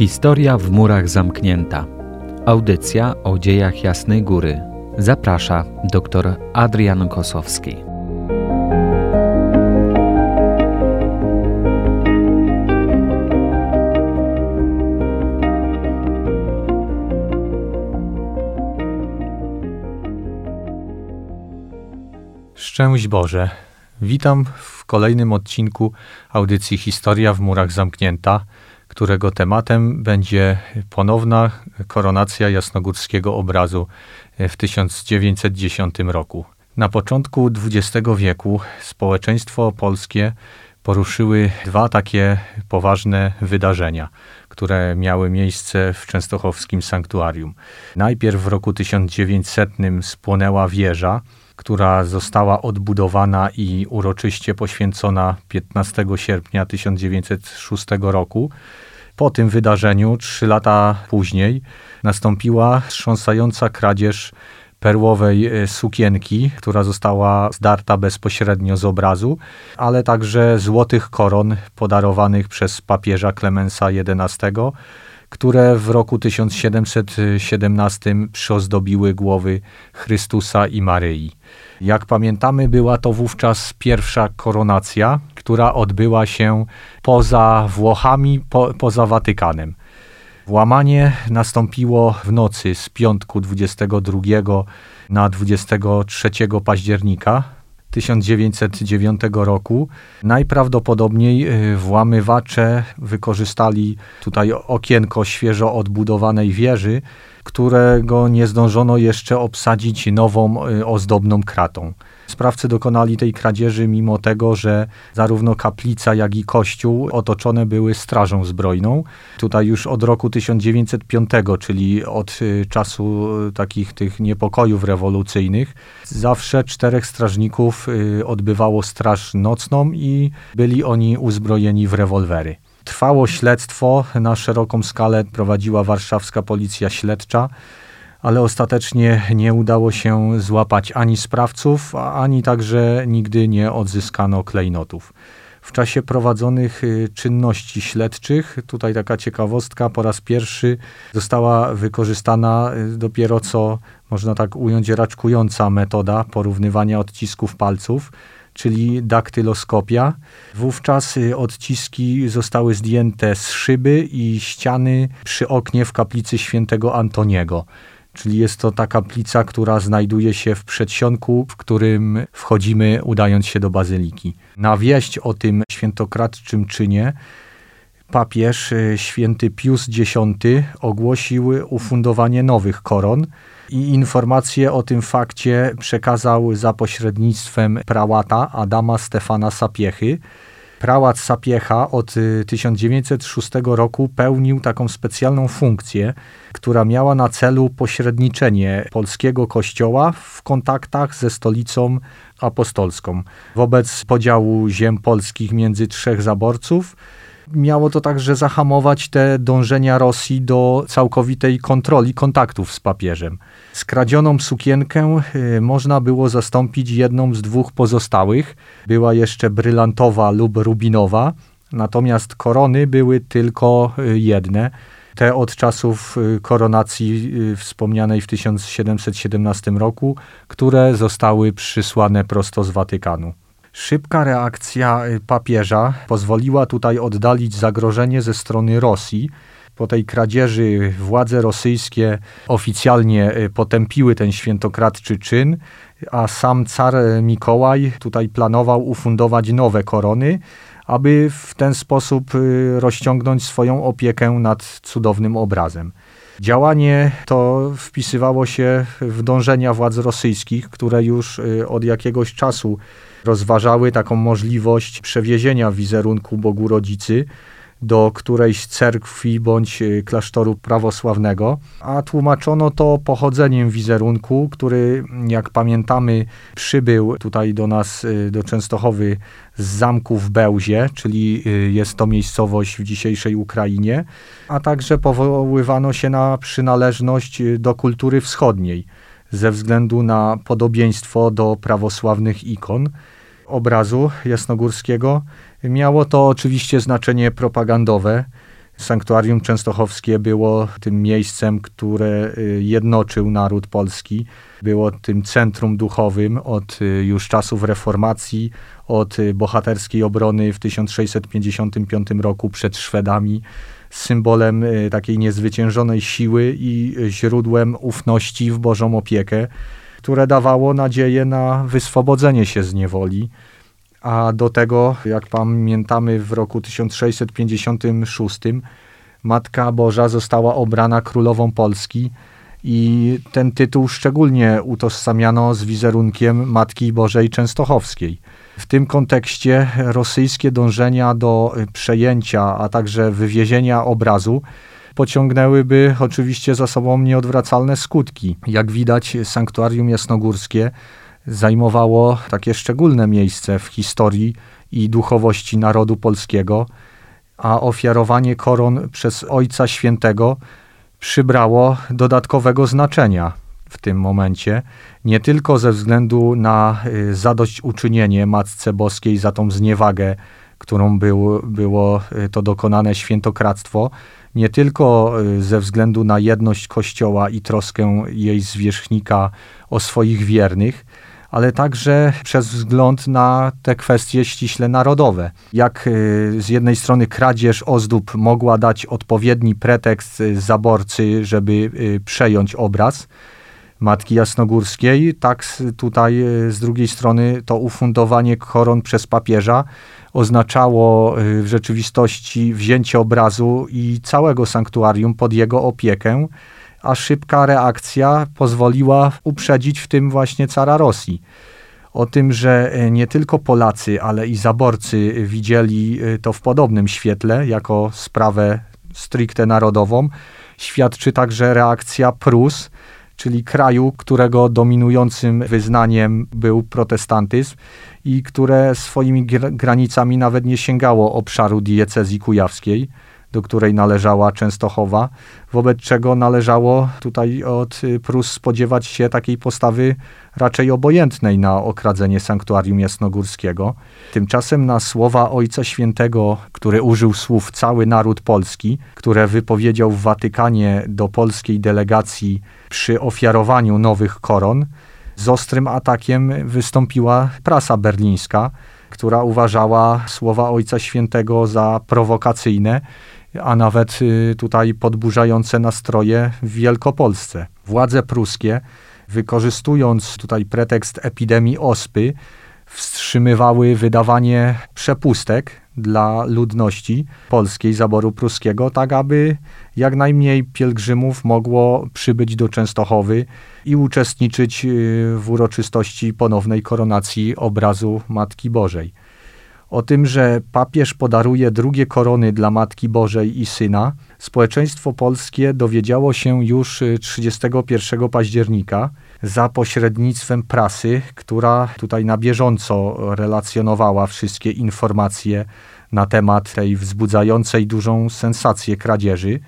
Historia w murach zamknięta. Audycja o dziejach Jasnej Góry. Zaprasza dr Adrian Kosowski. Szczęść Boże. Witam w kolejnym odcinku audycji Historia w murach zamknięta, którego tematem będzie ponowna koronacja jasnogórskiego obrazu w 1910 roku. Na początku XX wieku społeczeństwo polskie poruszyły dwa takie poważne wydarzenia, które miały miejsce w częstochowskim sanktuarium. Najpierw w roku 1900 spłonęła wieża, która została odbudowana i uroczyście poświęcona 15 sierpnia 1906 roku. Po tym wydarzeniu, trzy lata później, nastąpiła wstrząsająca kradzież perłowej e, sukienki, która została zdarta bezpośrednio z obrazu, ale także złotych koron podarowanych przez papieża Klemensa XI, które w roku 1717 przyozdobiły głowy Chrystusa i Maryi. Jak pamiętamy, była to wówczas pierwsza koronacja, która odbyła się poza Włochami, po, poza Watykanem. Włamanie nastąpiło w nocy z piątku 22 na 23 października 1909 roku. Najprawdopodobniej y, włamywacze wykorzystali tutaj okienko świeżo odbudowanej wieży, którego nie zdążono jeszcze obsadzić nową y, ozdobną kratą. Sprawcy dokonali tej kradzieży mimo tego, że zarówno kaplica, jak i kościół otoczone były strażą zbrojną. Tutaj już od roku 1905, czyli od y, czasu y, takich tych niepokojów rewolucyjnych, zawsze czterech strażników odbywało straż nocną i byli oni uzbrojeni w rewolwery. Trwało śledztwo, na szeroką skalę prowadziła warszawska policja śledcza, ale ostatecznie nie udało się złapać ani sprawców, ani także nigdy nie odzyskano klejnotów. W czasie prowadzonych y, czynności śledczych, tutaj taka ciekawostka, po raz pierwszy została wykorzystana y, dopiero co, można tak ująć, raczkująca metoda porównywania odcisków palców czyli daktyloskopia. Wówczas y, odciski zostały zdjęte z szyby i ściany przy oknie w kaplicy świętego Antoniego. Czyli jest to ta kaplica, która znajduje się w przedsionku, w którym wchodzimy, udając się do bazyliki. Na wieść o tym świętokradczym czynie papież y, święty Pius X ogłosił ufundowanie nowych koron i informacje o tym fakcie przekazał za pośrednictwem prałata Adama Stefana Sapiechy. Prałat Sapiecha od 1906 y, roku pełnił taką specjalną funkcję, która miała na celu pośredniczenie polskiego kościoła w kontaktach ze stolicą apostolską. Wobec podziału ziem polskich między trzech zaborców, miało to także zahamować te dążenia Rosji do całkowitej kontroli kontaktów z papieżem. Skradzioną sukienkę y, można było zastąpić jedną z dwóch pozostałych. Była jeszcze brylantowa lub rubinowa, natomiast korony były tylko y, jedne. Te od czasów y, koronacji wspomnianej w 1717 roku, które zostały przysłane prosto z Watykanu. Szybka reakcja y, papieża pozwoliła tutaj oddalić zagrożenie ze strony Rosji. Po tej kradzieży władze rosyjskie oficjalnie y, potępiły ten świętokradczy czyn, a sam car Mikołaj tutaj planował ufundować nowe korony, aby w ten sposób y, rozciągnąć swoją opiekę nad cudownym obrazem. Działanie to wpisywało się w dążenia władz rosyjskich, które już od jakiegoś czasu rozważały taką możliwość przewiezienia wizerunku Bogu Rodzicy do którejś cerkwi bądź y, klasztoru prawosławnego, a tłumaczono to pochodzeniem wizerunku, który, jak pamiętamy, przybył tutaj do nas, y, do Częstochowy z zamku w Bełzie, czyli y, jest to miejscowość w dzisiejszej Ukrainie, a także powoływano się na przynależność do kultury wschodniej ze względu na podobieństwo do prawosławnych ikon obrazu jasnogórskiego. Miało to oczywiście znaczenie propagandowe. Sanktuarium Częstochowskie było tym miejscem, które y, jednoczył naród polski. Było tym centrum duchowym od y, już czasów reformacji, od y, bohaterskiej obrony w 1655 roku przed Szwedami, symbolem takiej niezwyciężonej siły i źródłem ufności w Bożą opiekę, które dawało nadzieję na wyswobodzenie się z niewoli a do tego, jak pamiętamy, w roku 1656 Matka Boża została obrana królową Polski i ten tytuł szczególnie utożsamiano z wizerunkiem Matki Bożej Częstochowskiej. W tym kontekście rosyjskie dążenia do przejęcia, a także wywiezienia obrazu pociągnęłyby oczywiście za sobą nieodwracalne skutki. Jak widać, sanktuarium jasnogórskie zajmowało takie szczególne miejsce w historii i duchowości narodu polskiego, a ofiarowanie koron przez Ojca Świętego przybrało dodatkowego znaczenia w tym momencie, nie tylko ze względu na y, zadośćuczynienie Matce Boskiej za tą zniewagę, którą był, było y, to dokonane świętokradztwo, nie tylko y, ze względu na jedność Kościoła i troskę jej zwierzchnika o swoich wiernych, ale także przez wzgląd na te kwestie ściśle narodowe. Jak y, z jednej strony kradzież ozdób mogła dać odpowiedni pretekst y, zaborcy, żeby przejąć obraz, Matki Jasnogórskiej, tak tutaj z drugiej strony to ufundowanie koron przez papieża oznaczało w rzeczywistości wzięcie obrazu i całego sanktuarium pod jego opiekę, a szybka reakcja pozwoliła uprzedzić w tym właśnie cara Rosji. O tym, że e, nie tylko Polacy, ale i zaborcy widzieli e, to w podobnym świetle, jako sprawę stricte narodową, świadczy także reakcja Prus, czyli kraju, którego dominującym wyznaniem był protestantyzm i które swoimi granicami nawet nie sięgało obszaru diecezji kujawskiej do której należała Częstochowa, wobec czego należało tutaj od y, Prus spodziewać się takiej postawy raczej obojętnej na okradzenie sanktuarium jasnogórskiego. Tymczasem na słowa Ojca Świętego, który użył słów cały naród polski, które wypowiedział w Watykanie do polskiej delegacji przy ofiarowaniu nowych koron, z ostrym atakiem wystąpiła prasa berlińska, która uważała słowa Ojca Świętego za prowokacyjne a nawet y, tutaj podburzające nastroje w Wielkopolsce. Władze pruskie, wykorzystując tutaj pretekst epidemii ospy, wstrzymywały wydawanie przepustek dla ludności polskiej zaboru pruskiego, tak aby jak najmniej pielgrzymów mogło przybyć do Częstochowy i uczestniczyć y, w uroczystości ponownej koronacji obrazu Matki Bożej o tym, że papież podaruje drugie korony dla Matki Bożej i Syna, społeczeństwo polskie dowiedziało się już 31 y, października za pośrednictwem prasy, która tutaj na bieżąco relacjonowała wszystkie informacje na temat tej wzbudzającej dużą sensację kradzieży.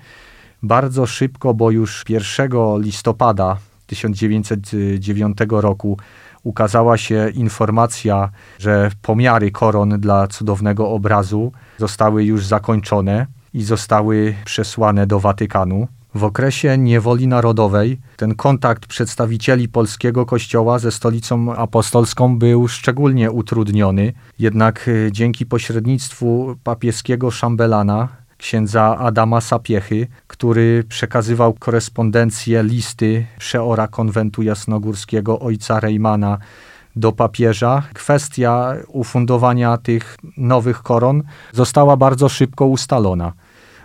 Bardzo szybko, bo już 1 listopada 1909 roku ukazała się informacja, że pomiary koron dla cudownego obrazu zostały już zakończone i zostały przesłane do Watykanu. W okresie niewoli narodowej ten kontakt przedstawicieli polskiego kościoła ze stolicą apostolską był szczególnie utrudniony, jednak e, dzięki pośrednictwu papieskiego szambelana księdza Adama Sapiechy, który przekazywał korespondencję, listy przeora konwentu jasnogórskiego ojca Rejmana do papieża. Kwestia ufundowania tych nowych koron została bardzo szybko ustalona.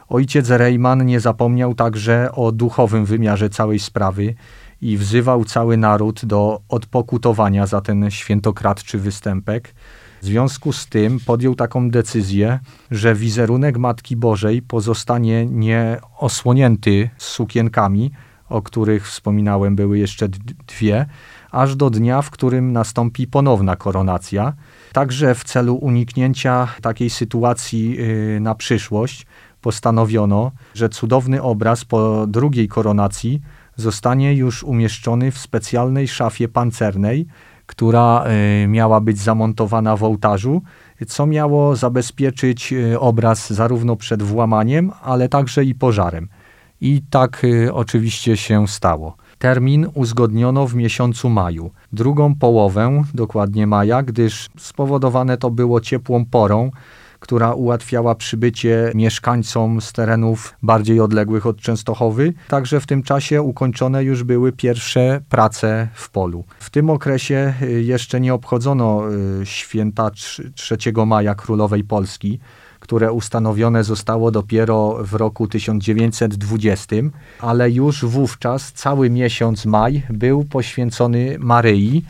Ojciec Rejman nie zapomniał także o duchowym wymiarze całej sprawy i wzywał cały naród do odpokutowania za ten świętokradczy występek. W związku z tym podjął taką decyzję, że wizerunek Matki Bożej pozostanie nie osłonięty sukienkami, o których wspominałem były jeszcze dwie, aż do dnia, w którym nastąpi ponowna koronacja. Także w celu uniknięcia takiej sytuacji yy, na przyszłość postanowiono, że cudowny obraz po drugiej koronacji zostanie już umieszczony w specjalnej szafie pancernej, która y, miała być zamontowana w ołtarzu co miało zabezpieczyć y, obraz zarówno przed włamaniem, ale także i pożarem. I tak y, oczywiście się stało. Termin uzgodniono w miesiącu maju. Drugą połowę, dokładnie maja, gdyż spowodowane to było ciepłą porą, która ułatwiała przybycie mieszkańcom z terenów bardziej odległych od Częstochowy. Także w tym czasie ukończone już były pierwsze prace w polu. W tym okresie y, jeszcze nie obchodzono y, święta 3 maja Królowej Polski, które ustanowione zostało dopiero w roku 1920, ale już wówczas cały miesiąc maj był poświęcony Maryi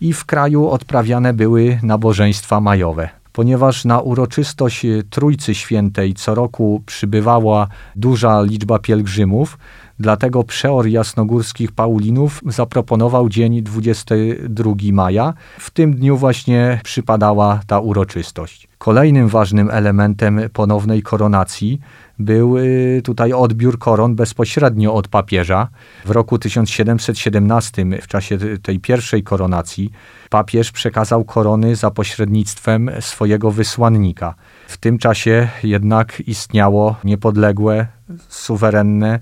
i w kraju odprawiane były nabożeństwa majowe ponieważ na uroczystość Trójcy Świętej co roku przybywała duża liczba pielgrzymów, dlatego przeor jasnogórskich Paulinów zaproponował dzień 22 maja. W tym dniu właśnie przypadała ta uroczystość. Kolejnym ważnym elementem ponownej koronacji był y, tutaj odbiór koron bezpośrednio od papieża. W roku 1717, w czasie tej pierwszej koronacji, papież przekazał korony za pośrednictwem swojego wysłannika. W tym czasie jednak istniało niepodległe, suwerenne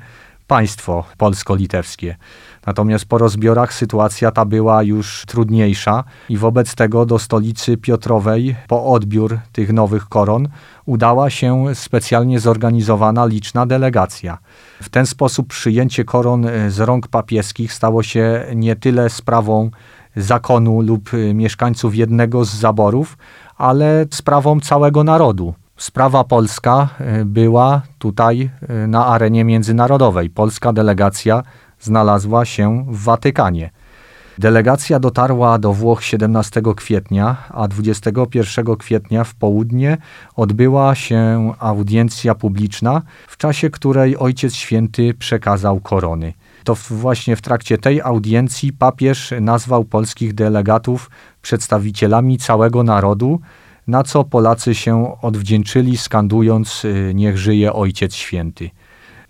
państwo polsko-litewskie. Natomiast po rozbiorach sytuacja ta była już trudniejsza i wobec tego do stolicy Piotrowej po odbiór tych nowych koron udała się specjalnie zorganizowana liczna delegacja. W ten sposób przyjęcie koron z rąk papieskich stało się nie tyle sprawą zakonu lub mieszkańców jednego z zaborów, ale sprawą całego narodu. Sprawa polska była tutaj na arenie międzynarodowej. Polska delegacja znalazła się w Watykanie. Delegacja dotarła do Włoch 17 kwietnia, a 21 kwietnia w południe odbyła się audiencja publiczna, w czasie której Ojciec Święty przekazał korony. To właśnie w trakcie tej audiencji papież nazwał polskich delegatów przedstawicielami całego narodu, na co Polacy się odwdzięczyli, skandując: y, Niech żyje Ojciec Święty.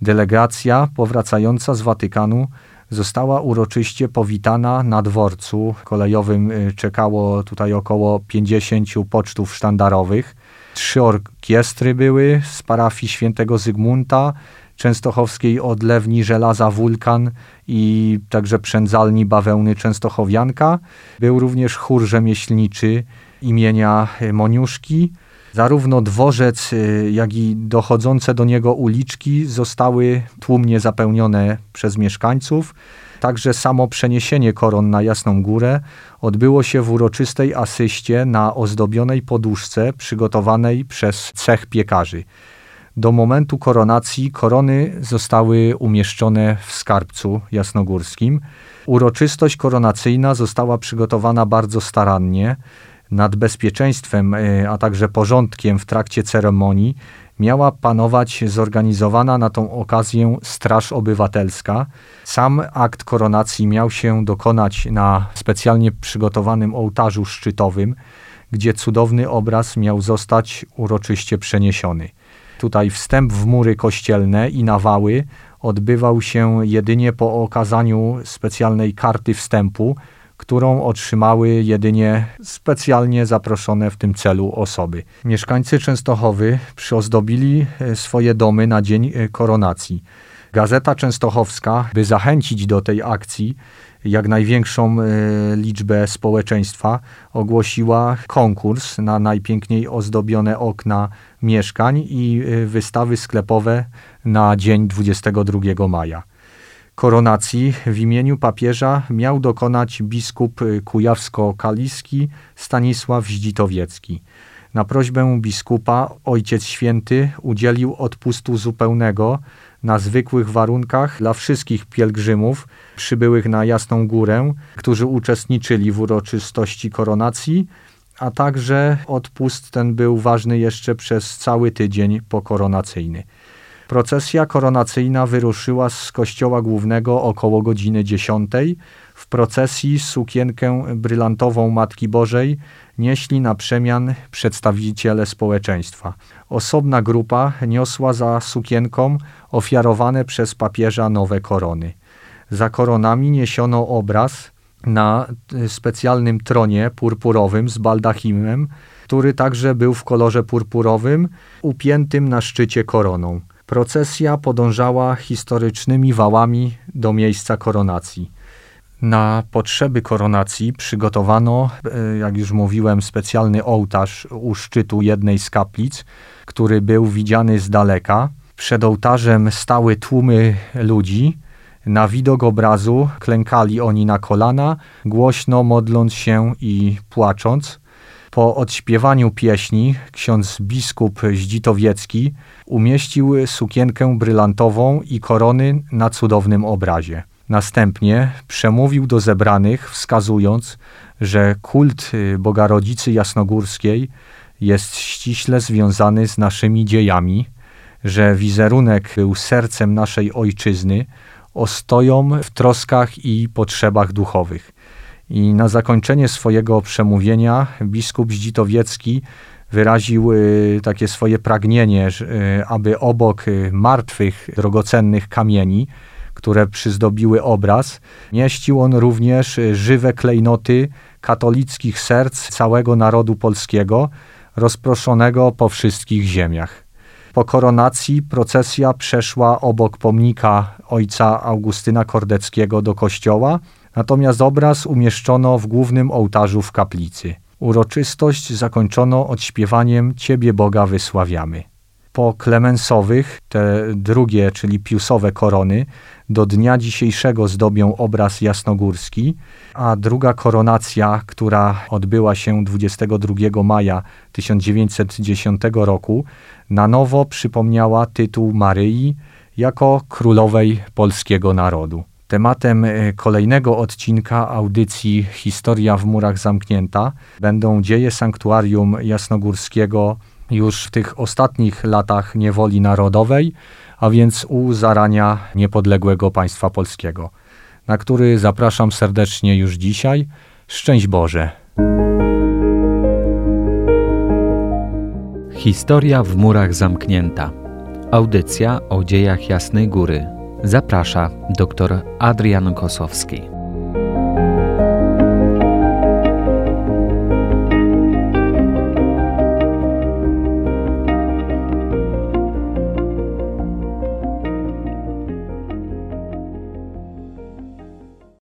Delegacja powracająca z Watykanu została uroczyście powitana na dworcu kolejowym. Y, czekało tutaj około 50 pocztów sztandarowych. Trzy orkiestry były z parafii świętego Zygmunta, częstochowskiej odlewni żelaza Wulkan i także przędzalni bawełny Częstochowianka. Był również chór rzemieślniczy imienia Moniuszki. Zarówno dworzec, y, jak i dochodzące do niego uliczki zostały tłumnie zapełnione przez mieszkańców. Także samo przeniesienie koron na Jasną Górę odbyło się w uroczystej asyście na ozdobionej poduszce przygotowanej przez cech piekarzy. Do momentu koronacji korony zostały umieszczone w skarbcu jasnogórskim. Uroczystość koronacyjna została przygotowana bardzo starannie nad bezpieczeństwem, e, a także porządkiem w trakcie ceremonii miała panować zorganizowana na tą okazję Straż Obywatelska. Sam akt koronacji miał się dokonać na specjalnie przygotowanym ołtarzu szczytowym, gdzie cudowny obraz miał zostać uroczyście przeniesiony. Tutaj wstęp w mury kościelne i nawały odbywał się jedynie po okazaniu specjalnej karty wstępu, którą otrzymały jedynie specjalnie zaproszone w tym celu osoby. Mieszkańcy Częstochowy przyozdobili e, swoje domy na dzień e, koronacji. Gazeta Częstochowska, by zachęcić do tej akcji jak największą e, liczbę społeczeństwa, ogłosiła konkurs na najpiękniej ozdobione okna mieszkań i wystawy sklepowe na dzień 22 maja koronacji w imieniu papieża miał dokonać biskup kujawsko-kaliski Stanisław Zdzitowiecki. Na prośbę biskupa Ojciec Święty udzielił odpustu zupełnego na zwykłych warunkach dla wszystkich pielgrzymów przybyłych na Jasną Górę, którzy uczestniczyli w uroczystości koronacji, a także odpust ten był ważny jeszcze przez cały tydzień pokoronacyjny. Procesja koronacyjna wyruszyła z kościoła głównego około godziny 10. W procesji sukienkę brylantową Matki Bożej nieśli na przemian przedstawiciele społeczeństwa. Osobna grupa niosła za sukienką ofiarowane przez papieża nowe korony. Za koronami niesiono obraz na specjalnym tronie purpurowym z baldachimem, który także był w kolorze purpurowym, upiętym na szczycie koroną. Procesja podążała historycznymi wałami do miejsca koronacji. Na potrzeby koronacji przygotowano, e, jak już mówiłem, specjalny ołtarz u szczytu jednej z kaplic, który był widziany z daleka. Przed ołtarzem stały tłumy ludzi. Na widok obrazu klękali oni na kolana, głośno modląc się i płacząc. Po odśpiewaniu pieśni ksiądz biskup Zdzitowiecki umieścił sukienkę brylantową i korony na cudownym obrazie. Następnie przemówił do zebranych, wskazując, że kult Bogarodzicy Jasnogórskiej jest ściśle związany z naszymi dziejami, że wizerunek był sercem naszej ojczyzny, ostoją w troskach i potrzebach duchowych. I na zakończenie swojego przemówienia biskup Zdzitowiecki wyraził y, takie swoje pragnienie, y, aby obok y, martwych, drogocennych kamieni, które przyzdobiły obraz, mieścił on również żywe klejnoty katolickich serc całego narodu polskiego, rozproszonego po wszystkich ziemiach. Po koronacji procesja przeszła obok pomnika ojca Augustyna Kordeckiego do kościoła, natomiast obraz umieszczono w głównym ołtarzu w kaplicy. Uroczystość zakończono odśpiewaniem Ciebie Boga wysławiamy. Po klemensowych, te drugie, czyli piusowe korony, do dnia dzisiejszego zdobią obraz jasnogórski, a druga koronacja, która odbyła się 22 maja 1910 roku, na nowo przypomniała tytuł Maryi jako królowej polskiego narodu. Tematem e, kolejnego odcinka audycji Historia w murach zamknięta będą dzieje sanktuarium jasnogórskiego już w tych ostatnich latach niewoli narodowej, a więc u zarania niepodległego państwa polskiego, na który zapraszam serdecznie już dzisiaj. Szczęść Boże! Historia w murach zamknięta. Audycja o dziejach Jasnej Góry. Zaprasza dr Adrian Kosowski.